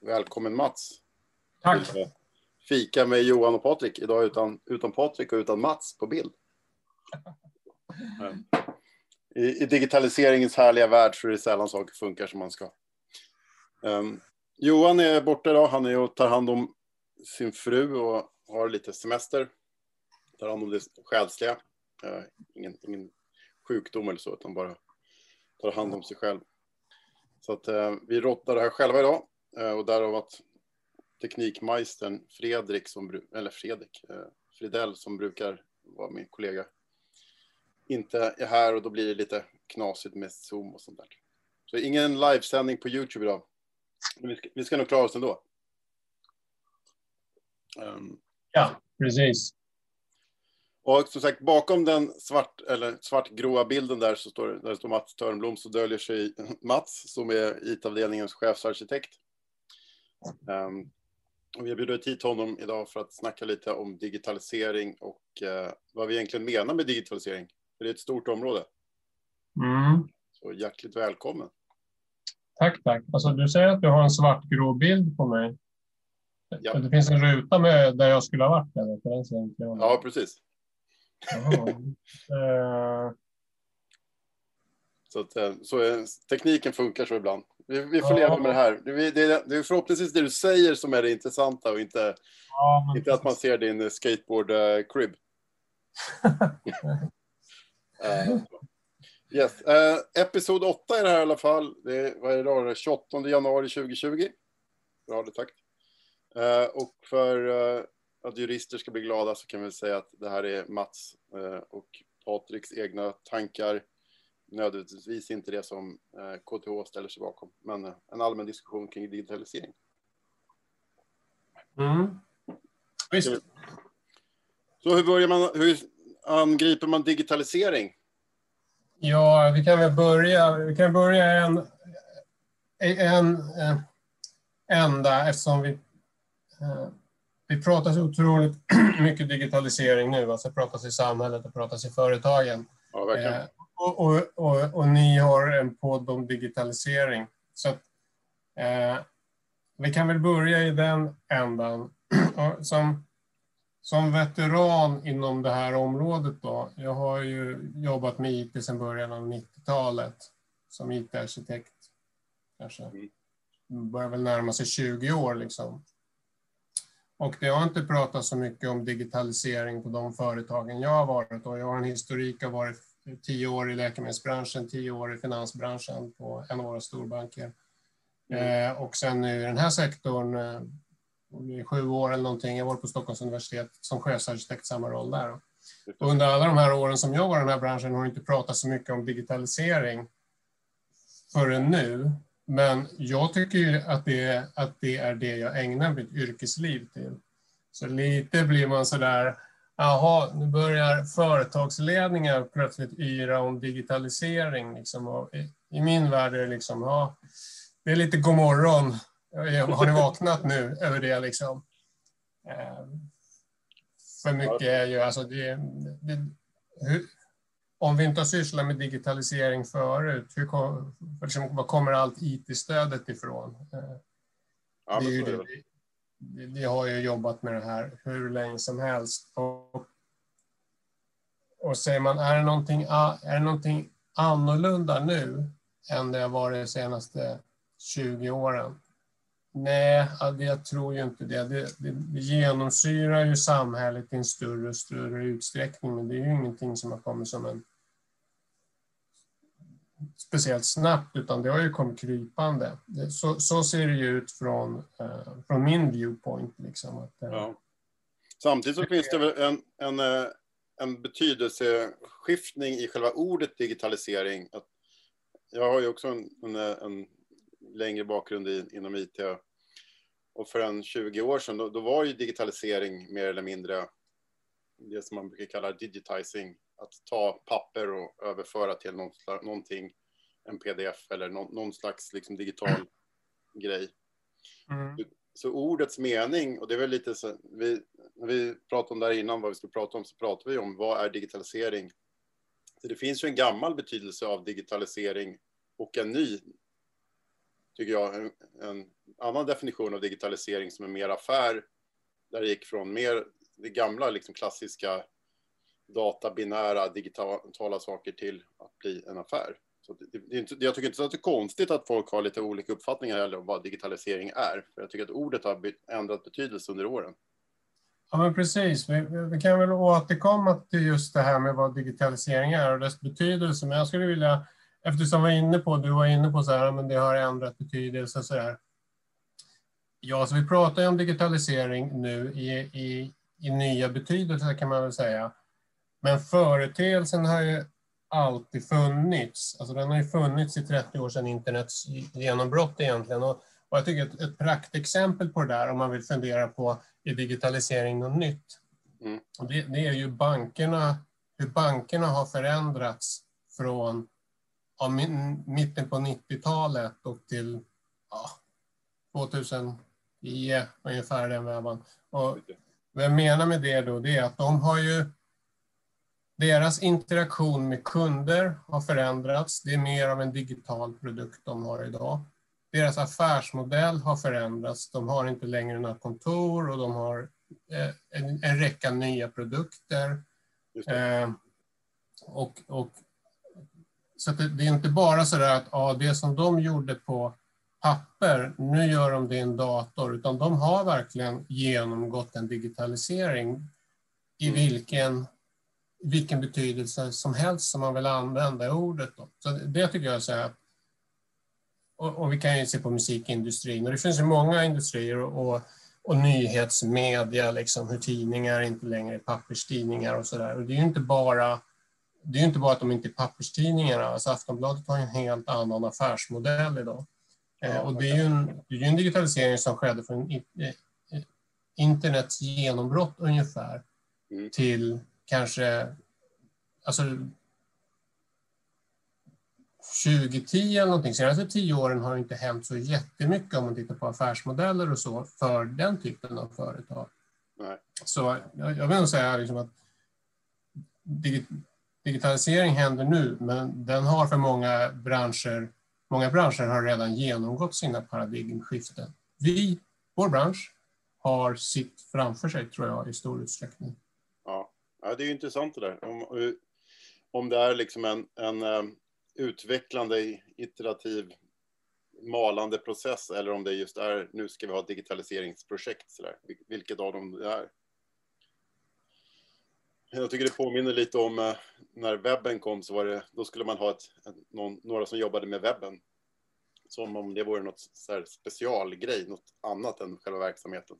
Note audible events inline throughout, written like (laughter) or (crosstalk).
Välkommen Mats. Tack. Fika med Johan och Patrik. Idag utan, utan Patrik och utan Mats på bild. I, I, digitaliseringens härliga värld så är det sällan saker funkar som man ska. Um, Johan är borta idag. Han är och tar hand om sin fru och har lite semester. Tar hand om det själsliga. Uh, ingen, ingen sjukdom eller så, utan bara tar hand om sig själv. Så att uh, vi rottar det här själva idag. Uh, och därav att teknikmajstern Fredrik, som, eller Fredrik, Fridell som brukar vara min kollega, inte är här och då blir det lite knasigt med Zoom och sånt där. Så ingen livesändning på YouTube idag. Vi ska, vi ska nog klara oss ändå. Um, ja, precis. Och som sagt, bakom den svart, eller svartgråa bilden där så står, där står Mats Törnblom så döljer sig Mats som är IT-avdelningens chefsarkitekt. Um, och vi har bjudit hit honom idag för att snacka lite om digitalisering och uh, vad vi egentligen menar med digitalisering. För det är ett stort område. Mm. Så hjärtligt välkommen. Tack, tack. Alltså, du säger att du har en svartgrå bild på mig. Ja. Det finns en ruta med där jag skulle ha varit. Eller? För den ja, precis. uh... (laughs) Så, att, eh, så är, tekniken funkar så ibland. Vi, vi får ja. leva med det här. Det, det, det är förhoppningsvis det du säger som är det intressanta och inte, ja, inte att man ser din skateboard-crib. Uh, (laughs) yes. Uh, episod 8 är det här i alla fall. Det är, vad är det då? 28 januari 2020. Bra det takt. Uh, och för uh, att jurister ska bli glada så kan vi säga att det här är Mats och Patriks egna tankar. Nödvändigtvis inte det som KTH ställer sig bakom, men en allmän diskussion kring digitalisering. Mm. Visst. Så hur börjar man, hur angriper man digitalisering? Ja, vi kan väl börja, vi kan börja en, en, en ända eftersom vi, eh, vi pratar så otroligt (clears throat) mycket digitalisering nu. Alltså pratas i samhället och pratas i företagen. Ja, verkligen. Och, och, och, och, ni har en podd om digitalisering. Så att, eh, vi kan väl börja i den ändan. (clears throat) som, som veteran inom det här området då, jag har ju jobbat med IT sedan början av 90-talet som IT-arkitekt. Kanske mm. börjar väl närma sig 20 år liksom. Och det har inte pratat så mycket om digitalisering på de företagen jag har varit och jag har en historik av varit tio år i läkemedelsbranschen, tio år i finansbranschen på en av våra storbanker. Mm. Eh, och sen nu i den här sektorn eh, i sju år eller någonting. Jag var på Stockholms universitet som chefsarkitekt, samma roll där. Och under alla de här åren som jag var i den här branschen har inte pratat så mycket om digitalisering förrän nu. Men jag tycker att det, att det är det jag ägnar mitt yrkesliv till. Så lite blir man sådär, jaha, nu börjar företagsledningar plötsligt yra om digitalisering. Liksom. I, min värld är det liksom, ja, det är lite god morgon har ni vaknat nu över det liksom? Ehm, för mycket är ju, alltså det, det hur, om vi inte har sysslat med digitalisering förut, hur kom, liksom, var kommer allt IT-stödet ifrån? Ehm, ja, det det, vi, har ju jobbat med det här hur länge som helst. Och, och säger man, är det, någonting, är det någonting annorlunda nu än det har varit de senaste 20 åren? Nej, alltså, jag tror ju inte det. Det, det. det, genomsyrar ju samhället i en större och större utsträckning, men det är ju ingenting som har kommit som en speciellt snabbt, utan det har ju kommit krypande. Så, så ser det ju ut från, eh, från min viewpoint. Liksom, att, eh, ja. Samtidigt så finns det väl en, en, eh, en betydelseskiftning i själva ordet digitalisering. Att jag har ju också en, en, en längre bakgrund i, inom IT. Och för en 20 år sedan, då, då, var ju digitalisering mer eller mindre det som man brukar kalla digitizing. Att ta papper och överföra till någonting, en pdf eller någon, någon slags liksom digital (clears throat) grej. Mm. Så ordets mening, och det är väl lite så, vi, när vi pratade om det här innan, vad vi skulle prata om, så pratade vi om vad är digitalisering? Så det finns ju en gammal betydelse av digitalisering och en ny tycker jag, en, en annan definition av digitalisering som är mer affär, där det gick från mer det gamla liksom klassiska databinära digitala saker till att bli en affär. Så det, det, jag tycker inte att det är konstigt att folk har lite olika uppfattningar om vad digitalisering är. För jag tycker att ordet har ändrat betydelse under åren. Ja, men precis. Vi, vi, kan väl återkomma till just det här med vad digitalisering är och dess betydelse. Men jag skulle vilja, eftersom vi var inne på, du var inne på så här, men det har ändrat betydelse så här. Ja, så vi pratar ju om digitalisering nu i, i, i nya betydelser kan man väl säga. Men företeelsen har ju alltid funnits. Alltså den har ju funnits i 30 år sedan internets genombrott egentligen. Och, och jag tycker ett, ett praktexempel på det där, om man vill fundera på i digitalisering något nytt, mm. det, det, är ju bankerna, hur bankerna har förändrats från ja, mitten på 90-talet och till ja, 2010, ungefär den vävan. Och vad jag menar med det då, det är att de har ju deras interaktion med kunder har förändrats. Det är mer av en digital produkt de har idag. Deras affärsmodell har förändrats. De har inte längre några kontor och de har eh, en, en räcka nya produkter. Eh, och, och, så det, det, är inte bara så där att ja, det som de gjorde på papper, nu gör de det i en dator, utan de har verkligen genomgått en digitalisering i mm. vilken vilken betydelse som helst som man vill använda ordet. Då. Så det tycker jag är och, och, vi kan ju se på musikindustrin och det finns ju många industrier och, och, och nyhetsmedia, liksom, hur tidningar inte längre är papperstidningar och sådär. Och det är ju inte bara det är inte bara att de inte är papperstidningar, alltså Aftonbladet har en helt annan affärsmodell idag. Eh, och det är ju en, det är en digitalisering som skedde från eh, internets genombrott ungefär mm. till kanske, alltså 2010 eller någonting, senaste tio åren har det inte hänt så jättemycket om man tittar på affärsmodeller och så för den typen av företag. Nej. Så jag, jag vill säga liksom att digitalisering händer nu, men den har för många branscher, många branscher har redan genomgått sina paradigmskiften. Vi, vår bransch, har sitt framför sig tror jag i stor utsträckning. Ja, det är intressant det där. Om, om det är liksom en, en eh, utvecklande, iterativ, malande process eller om det just är nu ska vi ha ett digitaliseringsprojekt. Så där. Vilket av dem det är. Jag tycker det påminner lite om eh, när webben kom så var det, då skulle man ha ett, någon, några som jobbade med webben. Som om det vore något så specialgrej, något annat än själva verksamheten.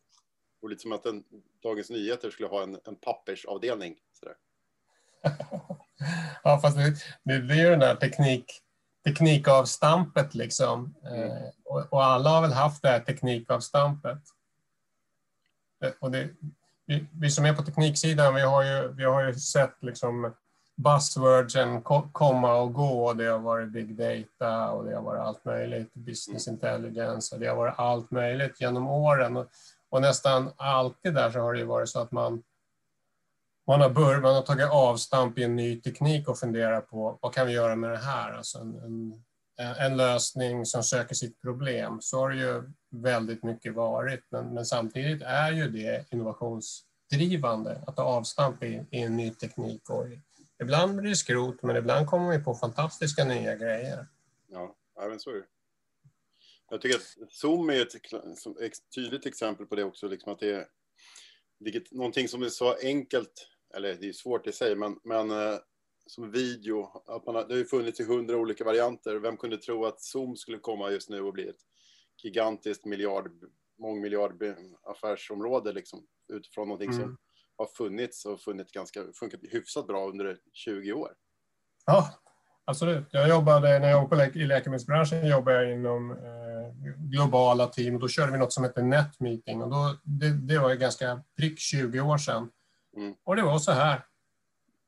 Och lite som att en, Dagens Nyheter skulle ha en, en pappersavdelning. Sådär. (laughs) ja, fast det, det, det är ju den där teknik, teknikavstampet liksom. Mm. Eh, och, och, alla har väl haft det här teknikavstampet. Eh, och det, vi, vi, som är på tekniksidan, vi har ju, vi har ju sett liksom buzzwordsen komma och gå. Det har varit big data och det har varit allt möjligt, business mm. intelligence och det har varit allt möjligt genom åren. Och, och nästan alltid där så har det ju varit så att man, man, har, bör, man har tagit avstamp i en ny teknik och funderat på vad kan vi göra med det här? Alltså en, en, en lösning som söker sitt problem. Så har det ju väldigt mycket varit, men, men samtidigt är ju det innovationsdrivande att ta avstamp i, i en ny teknik. Och ibland blir det skrot, men ibland kommer vi på fantastiska nya grejer. Ja, även så är det. Jag tycker att Zoom är ett tydligt exempel på det också, liksom att det är vilket, någonting som är så enkelt, eller det är svårt i sig, men, men eh, som video, att man har, det har ju funnits i hundra olika varianter. Vem kunde tro att Zoom skulle komma just nu och bli ett gigantiskt miljard, mångmiljard affärsområde liksom, utifrån någonting mm. som har funnits och funnits ganska, funkat hyfsat bra under 20 år. Ja, absolut. Jag jobbade, när jag jobbade i läkemedelsbranschen jobbade jag inom eh, globala team och då körde vi något som hette NetMeeting och då, det, det var ju ganska prick 20 år sedan. Mm. Och det var så här.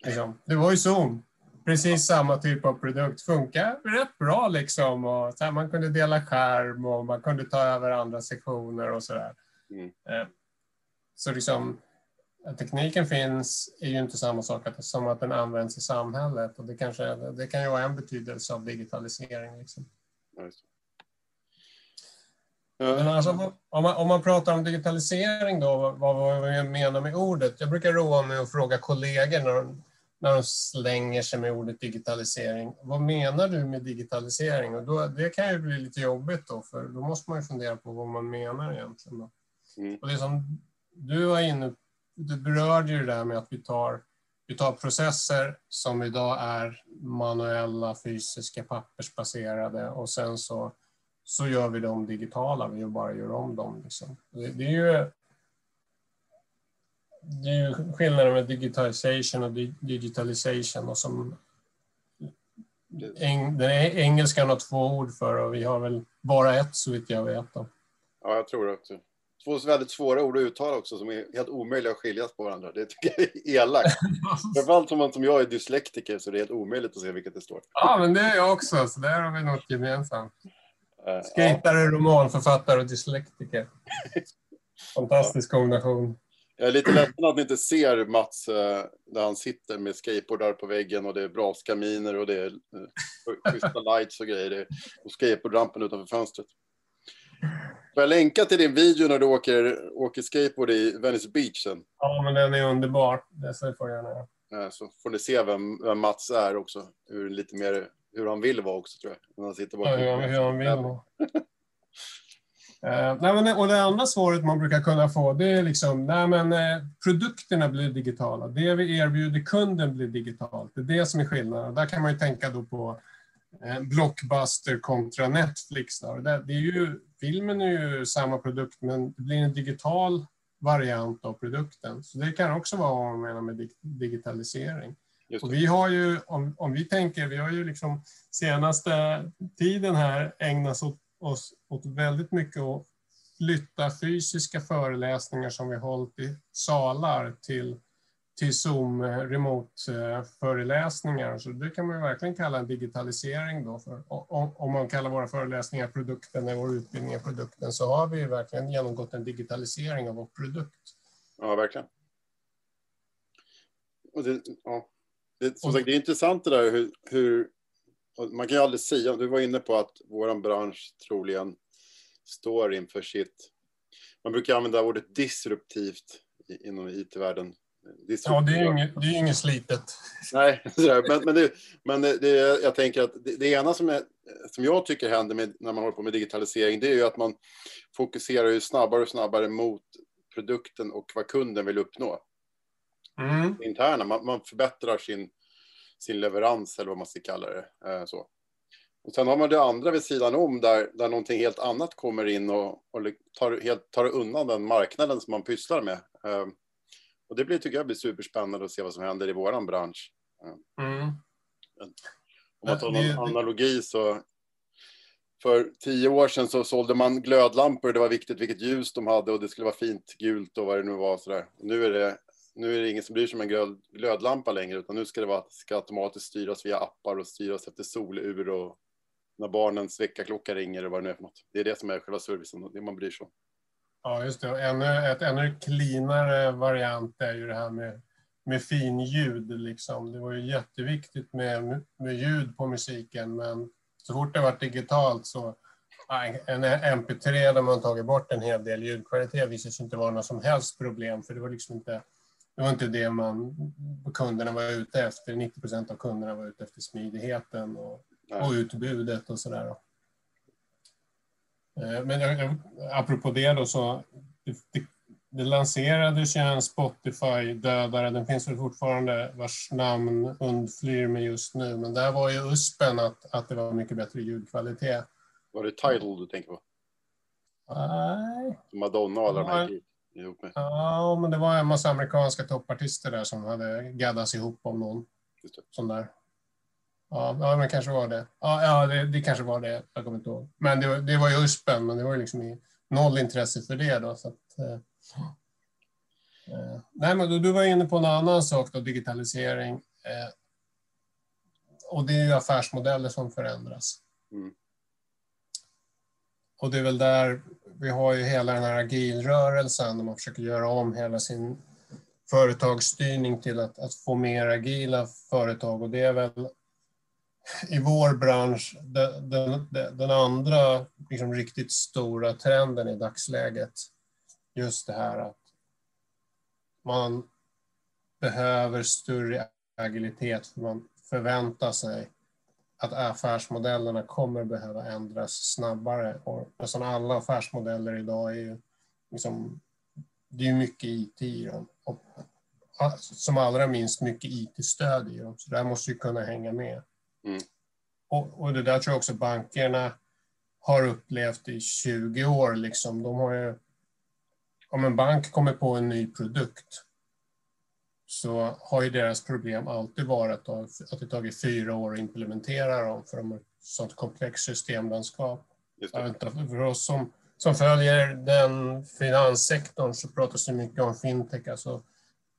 Liksom. Det var ju Zoom. Precis samma typ av produkt. Funkar rätt bra liksom. Och så här, man kunde dela skärm och man kunde ta över andra sektioner och sådär. Mm. Eh, så liksom, att tekniken finns är ju inte samma sak som att den används i samhället. Och det, kanske, det kan ju vara en betydelse av digitalisering. Liksom. Men alltså, om, man, om man pratar om digitalisering då, vad, vad vi menar med ordet. Jag brukar roa mig att fråga kollegor när de, när de slänger sig med ordet digitalisering. Vad menar du med digitalisering? Och då, det kan ju bli lite jobbigt då, för då måste man ju fundera på vad man menar egentligen. Då. Mm. Och det som du var inne du berörde ju det där med att vi tar, vi tar processer som idag är manuella, fysiska, pappersbaserade och sen så så gör vi dem digitala, vi bara gör om dem. Liksom. Det, det, är ju, det är ju skillnaden med digitalisation och digitalisation. Och som, eng, den engelskan har två ord för och vi har väl bara ett så vitt jag vet. Då. Ja, jag tror att. Två väldigt svåra ord att uttala också som är helt omöjliga att skiljas på varandra. Det tycker jag är elakt. (laughs) Framförallt som man som jag är dyslektiker så det är helt omöjligt att se vilket det står. Ja, men det är jag också, så där har vi något gemensamt. Uh, Skejtare, ja. romanförfattare och dyslektiker. (laughs) Fantastisk kombination. Jag är lite ledsen att ni inte ser Mats uh, där han sitter med skateboardar på väggen och det är braskaminer och det är uh, schyssta lights och grejer. Och skateboardrampen utanför fönstret. Får jag länka till din video när du åker, åker skateboard i Venice Beach sen? Ja, men den är underbar. Det får jag gärna göra. Så får ni se vem, vem Mats är också. Hur lite mer hur han vill vara också tror jag. När han sitter ja, ja, hur han vill vara. Uh, (laughs) nej, men, och det andra svaret man brukar kunna få det är liksom, nej men eh, produkterna blir digitala. Det vi erbjuder kunden blir digitalt. Det är det som är skillnaden. Där kan man ju tänka då på Blockbuster kontra Netflix. Då. Det, är ju, filmen är ju samma produkt men det blir en digital variant av produkten. Så det kan också vara vad man menar med digitalisering. Och vi har ju, om, om vi tänker, vi har ju liksom senaste tiden här ägnat oss, oss åt väldigt mycket att flytta fysiska föreläsningar som vi hållit i salar till, till Zoom eh, remote-föreläsningar. Så det kan man ju verkligen kalla en digitalisering då. För, om, om man kallar våra föreläsningar produkten eller vår utbildning produkten så har vi verkligen genomgått en digitalisering av vår produkt. Ja, verkligen. Och det, ja. Det, som sagt, det är intressant det där hur, hur man kan ju aldrig säga, du var inne på att vår bransch troligen står inför sitt, man brukar använda ordet disruptivt inom IT-världen. Ja, det är ju inget, det är inget slitet. Nej, (laughs) men, men, det, men det, jag tänker att det, det ena som, är, som jag tycker händer med, när man håller på med digitalisering, det är ju att man fokuserar ju snabbare och snabbare mot produkten och vad kunden vill uppnå. Mm. Interna, man, man, förbättrar sin, sin leverans eller vad man ska kalla det. Eh, så. Och sen har man det andra vid sidan om där, där någonting helt annat kommer in och, och tar, helt, tar undan den marknaden som man pysslar med. Och det blir, tycker jag blir superspännande att se vad som händer i våran bransch. Mm. Om man tar någon analogi så för tio år sedan så sålde man glödlampor. Det var viktigt vilket ljus de hade och det skulle vara fint gult och vad det nu var. Sådär. Nu är det nu är det ingen som bryr sig om en glöd, glödlampa längre, utan nu ska det vara, ska automatiskt styras via appar och styras efter solur och när barnens väckarklocka ringer och vad det nu är för något. Det är det som är själva servicen, det man bryr sig om. Ja, just det. ännu, ett ännu cleanare variant är ju det här med, med fin ljud. Liksom. Det var ju jätteviktigt med, med ljud på musiken, men så fort det var digitalt så en MP3 där man tagit bort en hel del ljudkvalitet visade sig inte vara något som helst problem, för det var liksom inte det var inte det man, kunderna var ute efter. 90 procent av kunderna var ute efter smidigheten och, och utbudet och sådär. Eh, men jag, apropå det då så det, det, det lanserades ju en Spotify-dödare, den finns väl fortfarande, vars namn undflyr mig just nu, men där var ju USPen att, att det var mycket bättre ljudkvalitet. Var det Tidal du tänker på? Nej. Madonna och alla de här ihop med? Ja, men det var en massa amerikanska toppartister där som hade gaddats ihop om någon sån där. Ja, ja, men kanske var det. Ja, ja det, det kanske var det. Jag kommer inte ihåg. Men det, det var ju USPen, men det var ju liksom noll intresse för det då. Så att, eh, eh, nej, men du, du var inne på en annan sak då, digitalisering. Eh, och det är ju affärsmodeller som förändras. Mm. Och det är väl där vi har ju hela den här agilrörelsen där man försöker göra om hela sin företagsstyrning till att, att få mer agila företag och det är väl i vår bransch, den, den, den andra liksom, riktigt stora trenden i dagsläget, just det här att man behöver större agilitet för man förväntar sig att affärsmodellerna kommer behöva ändras snabbare. Och nästan alla affärsmodeller idag är ju liksom, det är mycket IT i dem. Och som allra minst mycket IT-stöd i dem. Så det här måste ju kunna hänga med. Mm. Och, och, det där tror jag också bankerna har upplevt i 20 år. Liksom. De har ju, om en bank kommer på en ny produkt så har ju deras problem alltid varit att det tagit fyra år att implementera dem för de har ett sånt komplext systemlandskap. För oss som, som följer den finanssektorn så pratas det mycket om fintech, alltså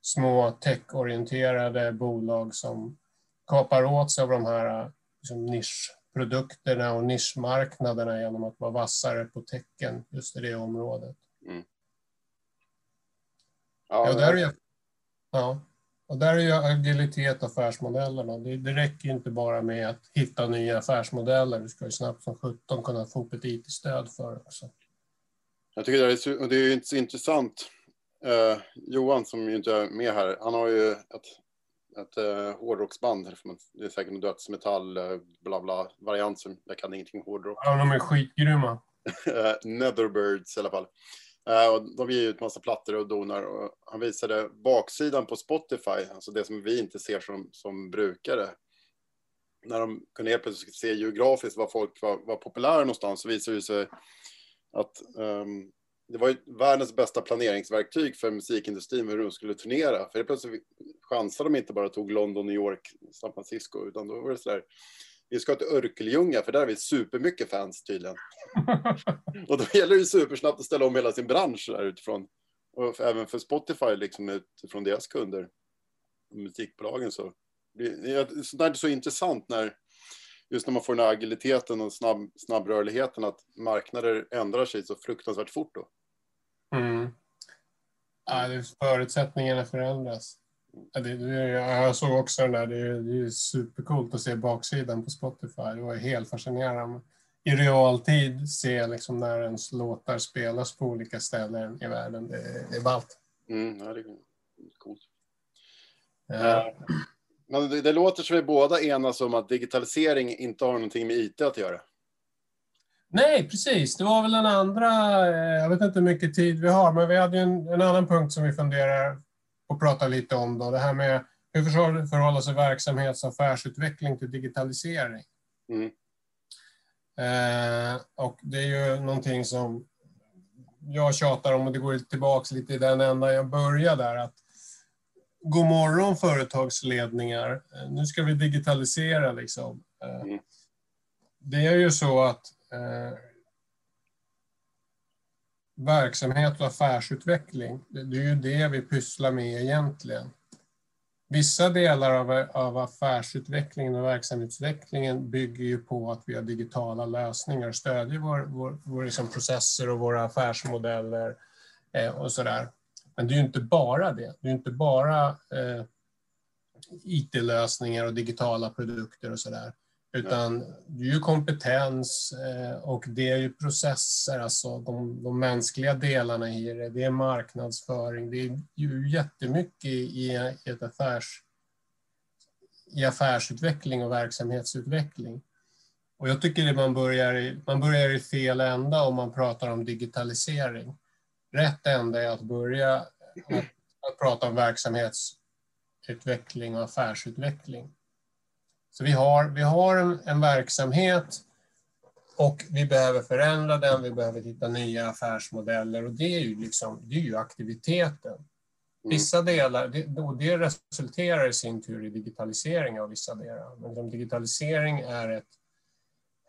små techorienterade bolag som kapar åt sig av de här liksom, nischprodukterna och nischmarknaderna genom att vara vassare på tecken just i det området. Mm. Ja, ja, där är, ja. Och där är ju agilitet affärsmodellerna. Det, det räcker inte bara med att hitta nya affärsmodeller. Du ska ju snabbt som sjutton kunna få upp ett IT-stöd för också. Jag tycker det är, det är intressant. Eh, Johan som inte är med här, han har ju ett, ett uh, hårdrocksband. Det är säkert en dödsmetall, uh, bla bla variant som jag kan ingenting hårdrock. Ja, de är skitgrymma. (laughs) Netherbirds i alla fall. Uh, och de ger ut massa plattor och donar. Och han visade baksidan på Spotify, alltså det som vi inte ser som, som brukare. När de kunde helt plötsligt se geografiskt var folk var, var populära någonstans så visade det sig att um, det var världens bästa planeringsverktyg för musikindustrin hur de skulle turnera. För helt plötsligt chansade de inte bara tog London, New York, San Francisco, utan då var det så där vi ska till Örkelljunga för där har vi supermycket fans tydligen. (laughs) och då gäller det supersnabbt att ställa om hela sin bransch där utifrån. Och för, även för Spotify, liksom utifrån deras kunder, musikbolagen så. Sånt där är så intressant när, just när man får den här agiliteten och snabb, snabbrörligheten, att marknader ändrar sig så fruktansvärt fort då. Mm. Ja, förutsättningarna förändras. Det, det, jag såg också den där, det är, det är supercoolt att se baksidan på Spotify. Det var helt fascinerande. I realtid se liksom när ens låtar spelas på olika ställen i världen. Det, det är ballt. Mm, ja, det är coolt. Ja. Uh, men det, det, låter som vi båda enas om att digitalisering inte har någonting med IT att göra. Nej, precis. Det var väl den andra, eh, jag vet inte hur mycket tid vi har, men vi hade en, en annan punkt som vi funderar och prata lite om då, det här med hur förhåller sig verksamhets och affärsutveckling till digitalisering? Mm. Eh, och det är ju någonting som jag tjatar om och det går tillbaka lite i den ända jag började där. Att, God morgon företagsledningar, eh, nu ska vi digitalisera liksom. Eh, mm. Det är ju så att eh, verksamhet och affärsutveckling, det är ju det vi pysslar med egentligen. Vissa delar av, av affärsutvecklingen och verksamhetsutvecklingen bygger ju på att vi har digitala lösningar och stödjer våra vår, vår liksom processer och våra affärsmodeller eh, och sådär. Men det är ju inte bara det. Det är ju inte bara eh, IT-lösningar och digitala produkter och sådär. Utan det är ju kompetens eh, och det är ju processer, alltså de, de mänskliga delarna i det. Det är marknadsföring, det är ju jättemycket i, i ett affärs, i affärsutveckling och verksamhetsutveckling. Och jag tycker att man börjar, i, man börjar i fel ända om man pratar om digitalisering. Rätt ända är att börja att, att prata om verksamhetsutveckling och affärsutveckling. Så vi har, vi har en, en verksamhet och vi behöver förändra den, vi behöver hitta nya affärsmodeller och det är ju, liksom, det är ju aktiviteten. Mm. Vissa delar, det, och det resulterar i sin tur i digitalisering av vissa delar. Men digitalisering är ett,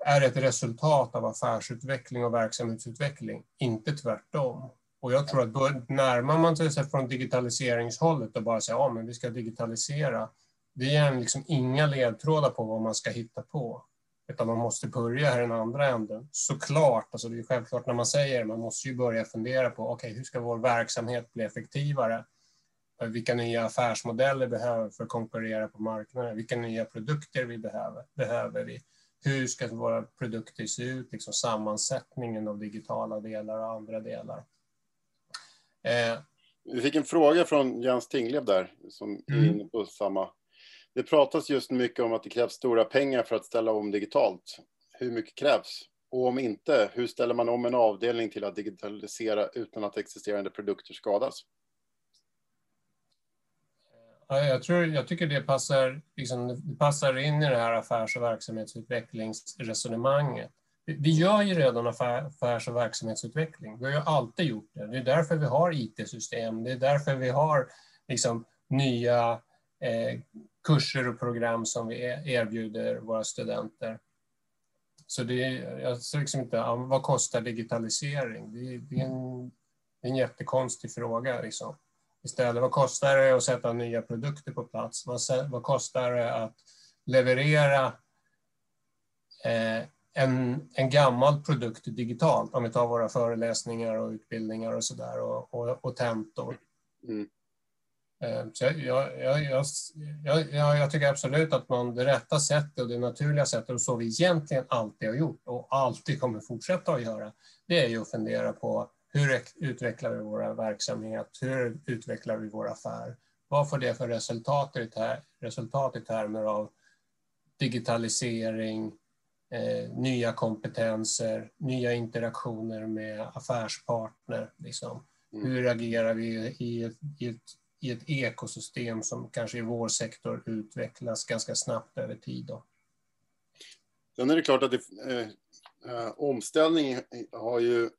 är ett resultat av affärsutveckling och verksamhetsutveckling, inte tvärtom. Och jag tror att närmar man sig från digitaliseringshållet och bara säger ja, men vi ska digitalisera, det ger liksom inga ledtrådar på vad man ska hitta på. Utan man måste börja här i den andra änden. Såklart, alltså det är självklart när man säger det, man måste ju börja fundera på okej, okay, hur ska vår verksamhet bli effektivare? vilka nya affärsmodeller behöver för att konkurrera på marknaden? Vilka nya produkter vi behöver, behöver vi? Hur ska våra produkter se ut? Liksom sammansättningen av digitala delar och andra delar. Eh. Vi fick en fråga från Jens Tinglev där, som är mm. inne på samma. Det pratas just mycket om att det krävs stora pengar för att ställa om digitalt. Hur mycket krävs? Och om inte, hur ställer man om en avdelning till att digitalisera utan att existerande produkter skadas? jag, tror, jag tycker det passar, liksom, det passar in i det här affärs och verksamhetsutvecklingsresonemanget. Vi gör ju redan affärs och verksamhetsutveckling. Vi har ju alltid gjort det. Det är därför vi har IT-system. Det är därför vi har liksom, nya Eh, kurser och program som vi e- erbjuder våra studenter. Så det är, jag ser liksom inte, vad kostar digitalisering? Det, det, är, en, det är en jättekonstig fråga. Liksom. Istället, vad kostar det att sätta nya produkter på plats? Vad, vad kostar det att leverera eh, en, en gammal produkt digitalt? Om vi tar våra föreläsningar och utbildningar och sådär och, och, och tentor. Mm. Eh, så jag, jag, jag, jag, tycker absolut att man det rätta sättet och det naturliga sättet och så vi egentligen alltid har gjort och alltid kommer fortsätta att göra, det är ju att fundera på hur utvecklar vi vår verksamhet? Hur utvecklar vi vår affär? Vad får det för resultat i, resultat i termer av digitalisering, eh, nya kompetenser, nya interaktioner med affärspartner? Liksom. Mm. Hur agerar vi i ett, i, ett, i ett ekosystem som kanske i vår sektor utvecklas ganska snabbt över tid? Då? Sen är det klart att det, eh, eh omställning har ju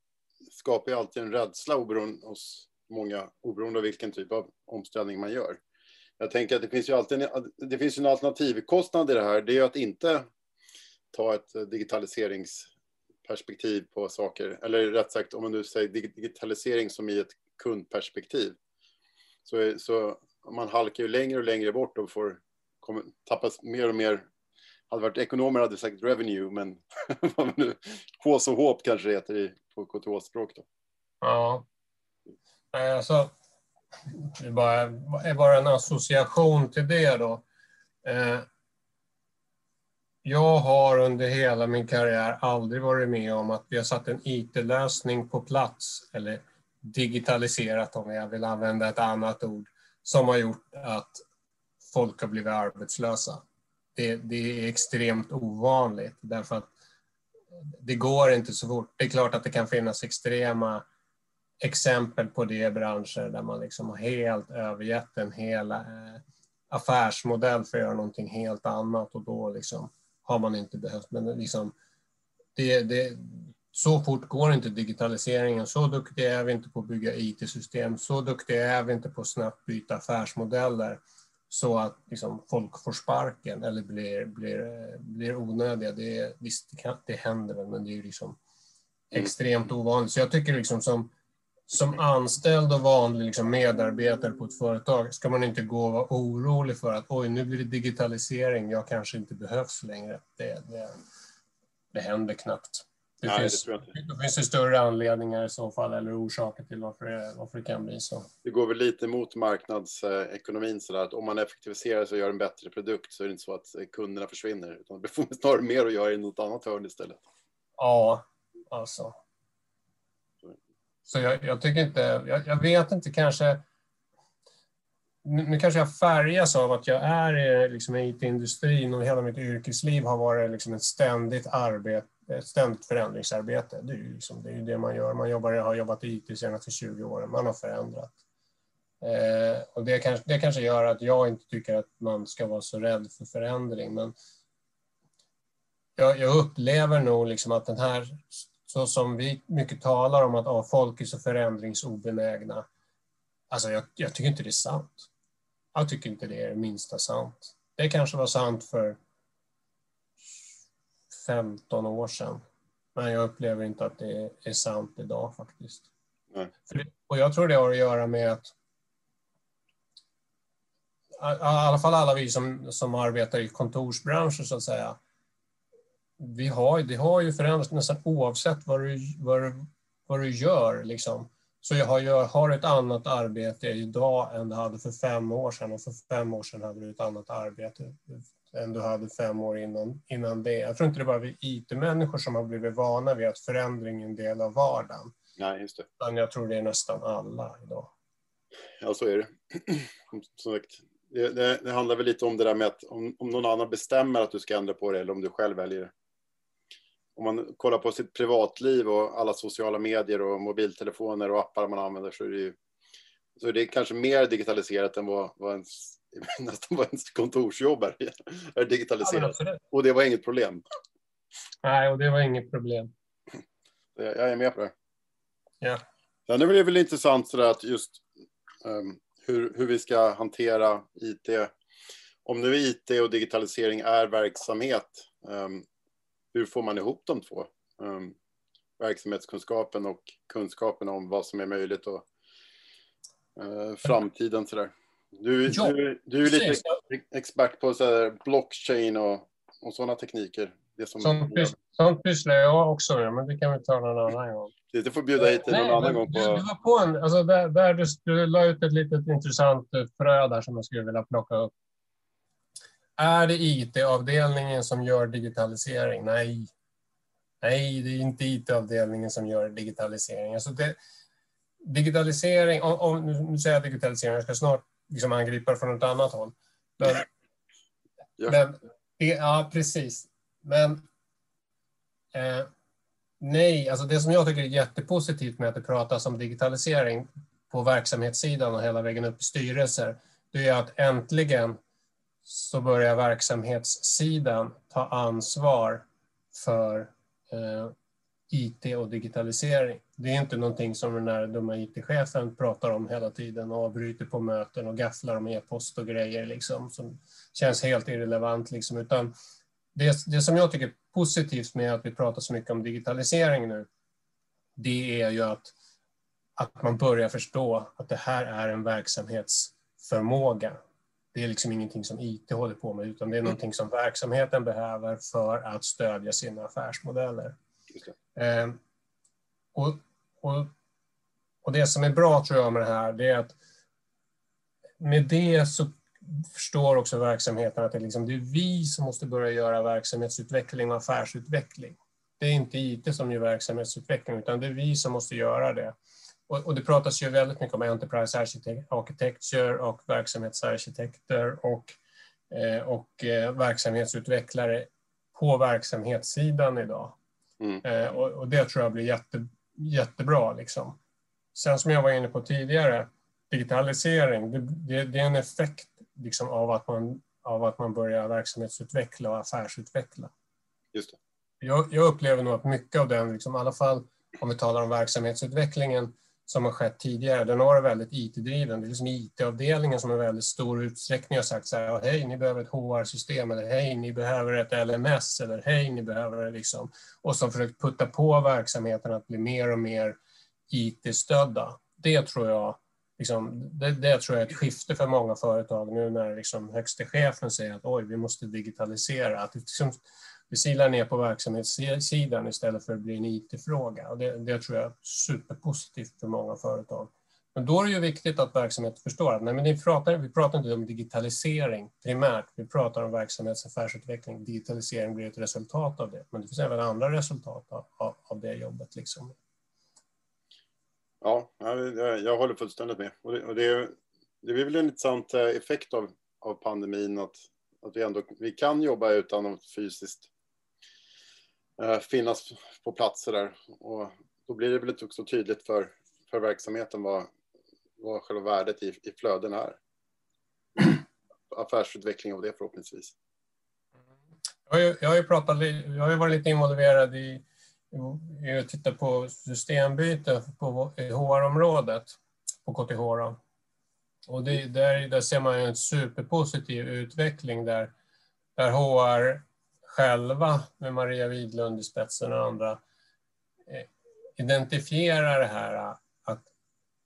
skapar ju alltid en rädsla oberoende, hos många, oberoende av vilken typ av omställning man gör. Jag tänker att det finns ju alltid en, det finns en alternativkostnad i det här. Det är ju att inte ta ett digitaliseringsperspektiv på saker, eller rätt sagt om man nu säger digitalisering som i ett kundperspektiv. Så, så man halkar ju längre och längre bort och får tappas mer och mer hade varit ekonomer hade sagt revenue, men hås och håp kanske det heter i, på KTH-språk. Ja. Alltså, det är bara, är bara en association till det då. Eh, jag har under hela min karriär aldrig varit med om att vi har satt en IT-lösning på plats, eller digitaliserat om jag vill använda ett annat ord, som har gjort att folk har blivit arbetslösa det, det är extremt ovanligt därför att det går inte så fort. Det är klart att det kan finnas extrema exempel på det i branscher där man liksom har helt övergett en hel eh, affärsmodell för att göra någonting helt annat och då liksom har man inte behövt. Men liksom, det, det, så fort går inte digitaliseringen. Så duktiga är vi inte på att bygga IT-system. Så duktiga är vi inte på att snabbt byta affärsmodeller så att liksom, folk får sparken eller blir, blir, blir onödiga. Det, visst, det, kan, det händer väl, men det är liksom mm. extremt ovanligt. Så jag tycker liksom som, som anställd och vanlig liksom medarbetare på ett företag ska man inte gå och vara orolig för att oj, nu blir det digitalisering, jag kanske inte behövs längre. Det, det, det händer knappt. Det, Nej, finns, det, det finns det större anledningar i så fall, eller orsaker till varför det, varför det kan bli så. Det går väl lite mot marknadsekonomin, så att om man effektiviserar och gör en bättre produkt så är det inte så att kunderna försvinner, utan det får (laughs) snarare mer att göra i något annat hörn istället. Ja, alltså. Så jag, jag tycker inte, jag, jag, vet inte kanske, nu kanske jag färgas av att jag är liksom, i IT-industrin och hela mitt yrkesliv har varit liksom ett ständigt arbete ett ständigt förändringsarbete. Det är ju liksom, det, är det man gör. Man jobbar, har jobbat i IT de senaste 20 åren. Man har förändrat. Eh, och det kanske, det kanske gör att jag inte tycker att man ska vara så rädd för förändring. Men jag, jag upplever nog liksom att den här, så som vi mycket talar om att ah, folk är så förändringsobenägna. Alltså jag, jag tycker inte det är sant. Jag tycker inte det är det minsta sant. Det kanske var sant för 15 år sedan. Men jag upplever inte att det är sant idag faktiskt. Det, och jag tror det har att göra med att i alla fall alla vi som, som arbetar i kontorsbranschen så att säga. Vi har, det har ju förändrats nästan oavsett vad du, vad du, vad du gör liksom, Så jag har, jag har ett annat arbete idag än du hade för fem år sedan och för fem år sedan hade du ett annat arbete än du hade fem år innan, innan det. Jag tror inte det bara vi IT-människor som har blivit vana vid att förändring är en del av vardagen. Nej, just det. Utan jag tror det är nästan alla idag. Ja, så är det. (clears throat) Som sagt, det, det, det, handlar väl lite om det där med att om, om någon annan bestämmer att du ska ändra på det eller om du själv väljer det. Om man kollar på sitt privatliv och alla sociala medier och mobiltelefoner och appar man använder så är det ju så är det kanske mer digitaliserat än vad, vad ens, (laughs) nästan vad ens kontorsjobb är, (laughs) är digitaliserat. Ja, och det var inget problem. Nej, och det var inget problem. Jag är med på det. Ja. Sen är det väl intressant sådär att just um, hur, hur vi ska hantera IT. Om nu IT och digitalisering är verksamhet, um, hur får man ihop de två? Um, verksamhetskunskapen och kunskapen om vad som är möjligt och uh, framtiden sådär. Du, ja, du, du är lite expert på så blockchain och, och sådana tekniker. Det som sånt, pys sånt pysslar jag också med, men det kan vi ta någon annan gång. Du får bjuda hit dig någon annan gång. På... Du, du var på en, alltså där, där du, du la ut ett litet intressant eh, frö där som jag skulle vilja plocka upp. Är det IT-avdelningen som gör digitalisering? Nej. Nej, det är inte IT-avdelningen som gör digitalisering. Alltså det, digitalisering, om, om, nu säger jag digitalisering, jag ska snart liksom angripa det från ett annat håll. Men, ja. men ja, precis. Men eh, nej, alltså det som jag tycker är jättepositivt med att det pratas om digitalisering på verksamhetssidan och hela vägen upp i styrelser, det är att äntligen så börjar verksamhetssidan ta ansvar för eh, IT och digitalisering. Det är inte någonting som den där dumma IT-chefen pratar om hela tiden och avbryter på möten och gafflar om e-post och grejer liksom, som känns helt irrelevant. Liksom, utan det, det som jag tycker är positivt med att vi pratar så mycket om digitalisering nu, det är ju att, att man börjar förstå att det här är en verksamhetsförmåga. Det är liksom ingenting som IT håller på med, utan det är någonting som verksamheten behöver för att stödja sina affärsmodeller. Eh, och, och, och det som är bra tror jag med det här, det är att med det så förstår också verksamheten att det, liksom, det är vi som måste börja göra verksamhetsutveckling och affärsutveckling. Det är inte IT som gör verksamhetsutveckling, utan det är vi som måste göra det. Och, och det pratas ju väldigt mycket om Enterprise Architecture och verksamhetsarkitekter och, eh, och eh, verksamhetsutvecklare på verksamhetssidan idag. Mm. Eh, och, och, det tror jag blir jätte, jättebra. Liksom. Sen som jag var inne på tidigare, digitalisering, det, det, det är en effekt liksom, av, att man, av att man börjar verksamhetsutveckla och affärsutveckla. Just det. Jag, jag upplever nog att mycket av den, liksom, i alla fall om vi talar om verksamhetsutvecklingen som har skett tidigare, den har varit väldigt IT-driven. Det är liksom IT-avdelningen som i väldigt stor utsträckning har sagt så här, hej, ni behöver ett HR-system, eller hej, ni behöver ett LMS, eller hej, ni behöver det liksom. Och som försökt putta på verksamheten att bli mer och mer IT-stödda. Det tror jag liksom, det, det, tror jag är ett skifte för många företag nu när liksom högste chefen säger att oj, vi måste digitalisera. Att liksom, vi silar ner på verksamhetssidan istället för att bli en IT-fråga. Och det, det tror jag är superpositivt för många företag. Men då är det ju viktigt att verksamheten förstår att nej, men vi, pratar, vi pratar inte om digitalisering primärt, vi pratar om verksamhetsaffärsutveckling. Digitalisering blir ett resultat av det, men det finns även andra resultat av, av det jobbet. Liksom. Ja, jag, håller fullständigt med. Och det, och det, det blir väl en intressant eh, effekt av, av pandemin att, att vi ändå vi kan jobba utan att fysiskt finnas på platser där. Och då blir det väl också tydligt för, för verksamheten vad, vad själva värdet i, i flöden är. (clears throat) Affärsutveckling av det förhoppningsvis. Jag har ju, jag har ju, pratat, jag har ju varit lite involverad i jag tittar på systembyte på HR-området på KTH. Då. Och det, där, där ser man en superpositiv utveckling där, där HR själva, med Maria Widlund i spetsen och andra, eh, identifierar det här att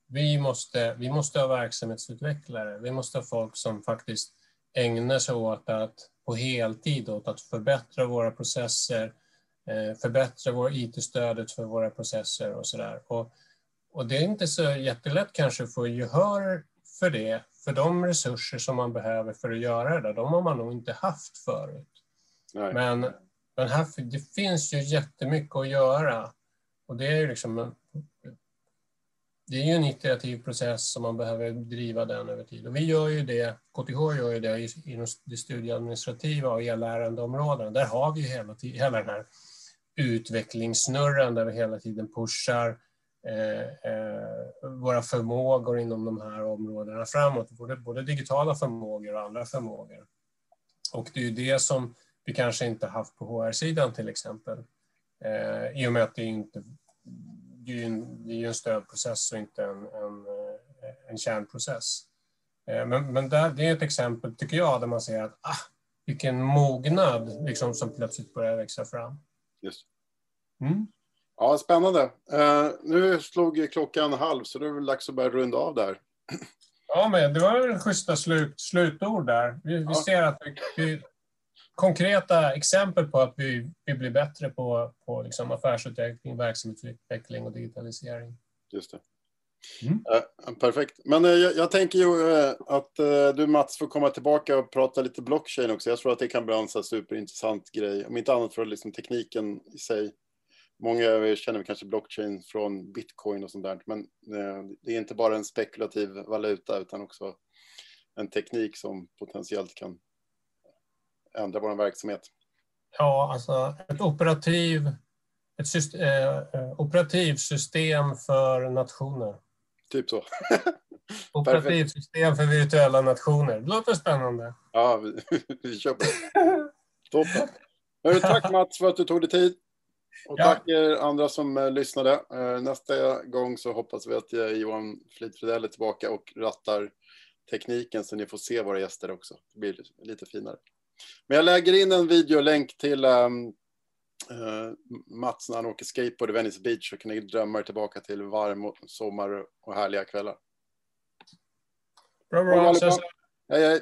vi måste, vi måste ha verksamhetsutvecklare. Vi måste ha folk som faktiskt ägnar sig åt att på heltid åt att förbättra våra processer, eh, förbättra vår IT-stödet för våra processer och sådär. Och, och det är inte så jättelätt kanske att få gehör för det, för de resurser som man behöver för att göra det, där, de har man nog inte haft förut. Nej. Men, men här, det finns ju jättemycket att göra. Och det är ju liksom det är ju en iterativ process som man behöver driva den över tid. Och vi gör ju det, KTH gör ju det inom det studieadministrativa och e-lärandeområdena. Där har vi hela, hela den här utvecklingssnurran där vi hela tiden pushar eh, eh, våra förmågor inom de här områdena framåt. Både, både digitala förmågor och andra förmågor. Och det är ju det som vi kanske inte haft på HR-sidan till exempel. Eh, I och med att det inte det är ju en, är en stödprocess och inte en, en, eh, en kärnprocess. Eh, men, men där, det är ett exempel, tycker jag, där man ser att ah, vilken mognad liksom, som plötsligt börjar växa fram. Just. Mm. Ja, spännande. Uh, nu slog klockan halv, så det är väl dags att börja runda av där. Ja, men det var väl schyssta slut, slutord där. Vi, ja. vi ser att vi, konkreta exempel på att vi, vi blir bättre på, på liksom affärsutveckling, verksamhetsutveckling och digitalisering. Just det. Mm. Uh, perfekt. Men uh, jag, jag, tänker ju uh, att du Mats får komma tillbaka och prata lite blockchain också. Jag tror att det kan bli en superintressant grej. Om inte annat för liksom tekniken i sig. Många känner kanske blockchain från bitcoin och sånt där. Men det är inte bara en spekulativ valuta utan också en teknik som potentiellt kan ändra vår verksamhet? Ja, alltså ett operativ, ett system, eh, eh, operativsystem för nationer. Typ så. (laughs) Operativsystem för virtuella nationer. Det låter spännande. Ja, vi, (laughs) vi på det. Toppen. Hörru, tack Mats för att du tog dig tid. Och ja. tack er andra som uh, lyssnade. Nästa gång så hoppas vi att Johan Flitfridell är tillbaka och rattar tekniken så ni får se våra gäster också. Det blir lite finare. Men jag lägger in en videolänk till um, uh, Mats när han åker skateboard i Venice Beach så kan ni drömma er tillbaka till varm sommar och härliga kvällar. Bra, bra. Hej, hej.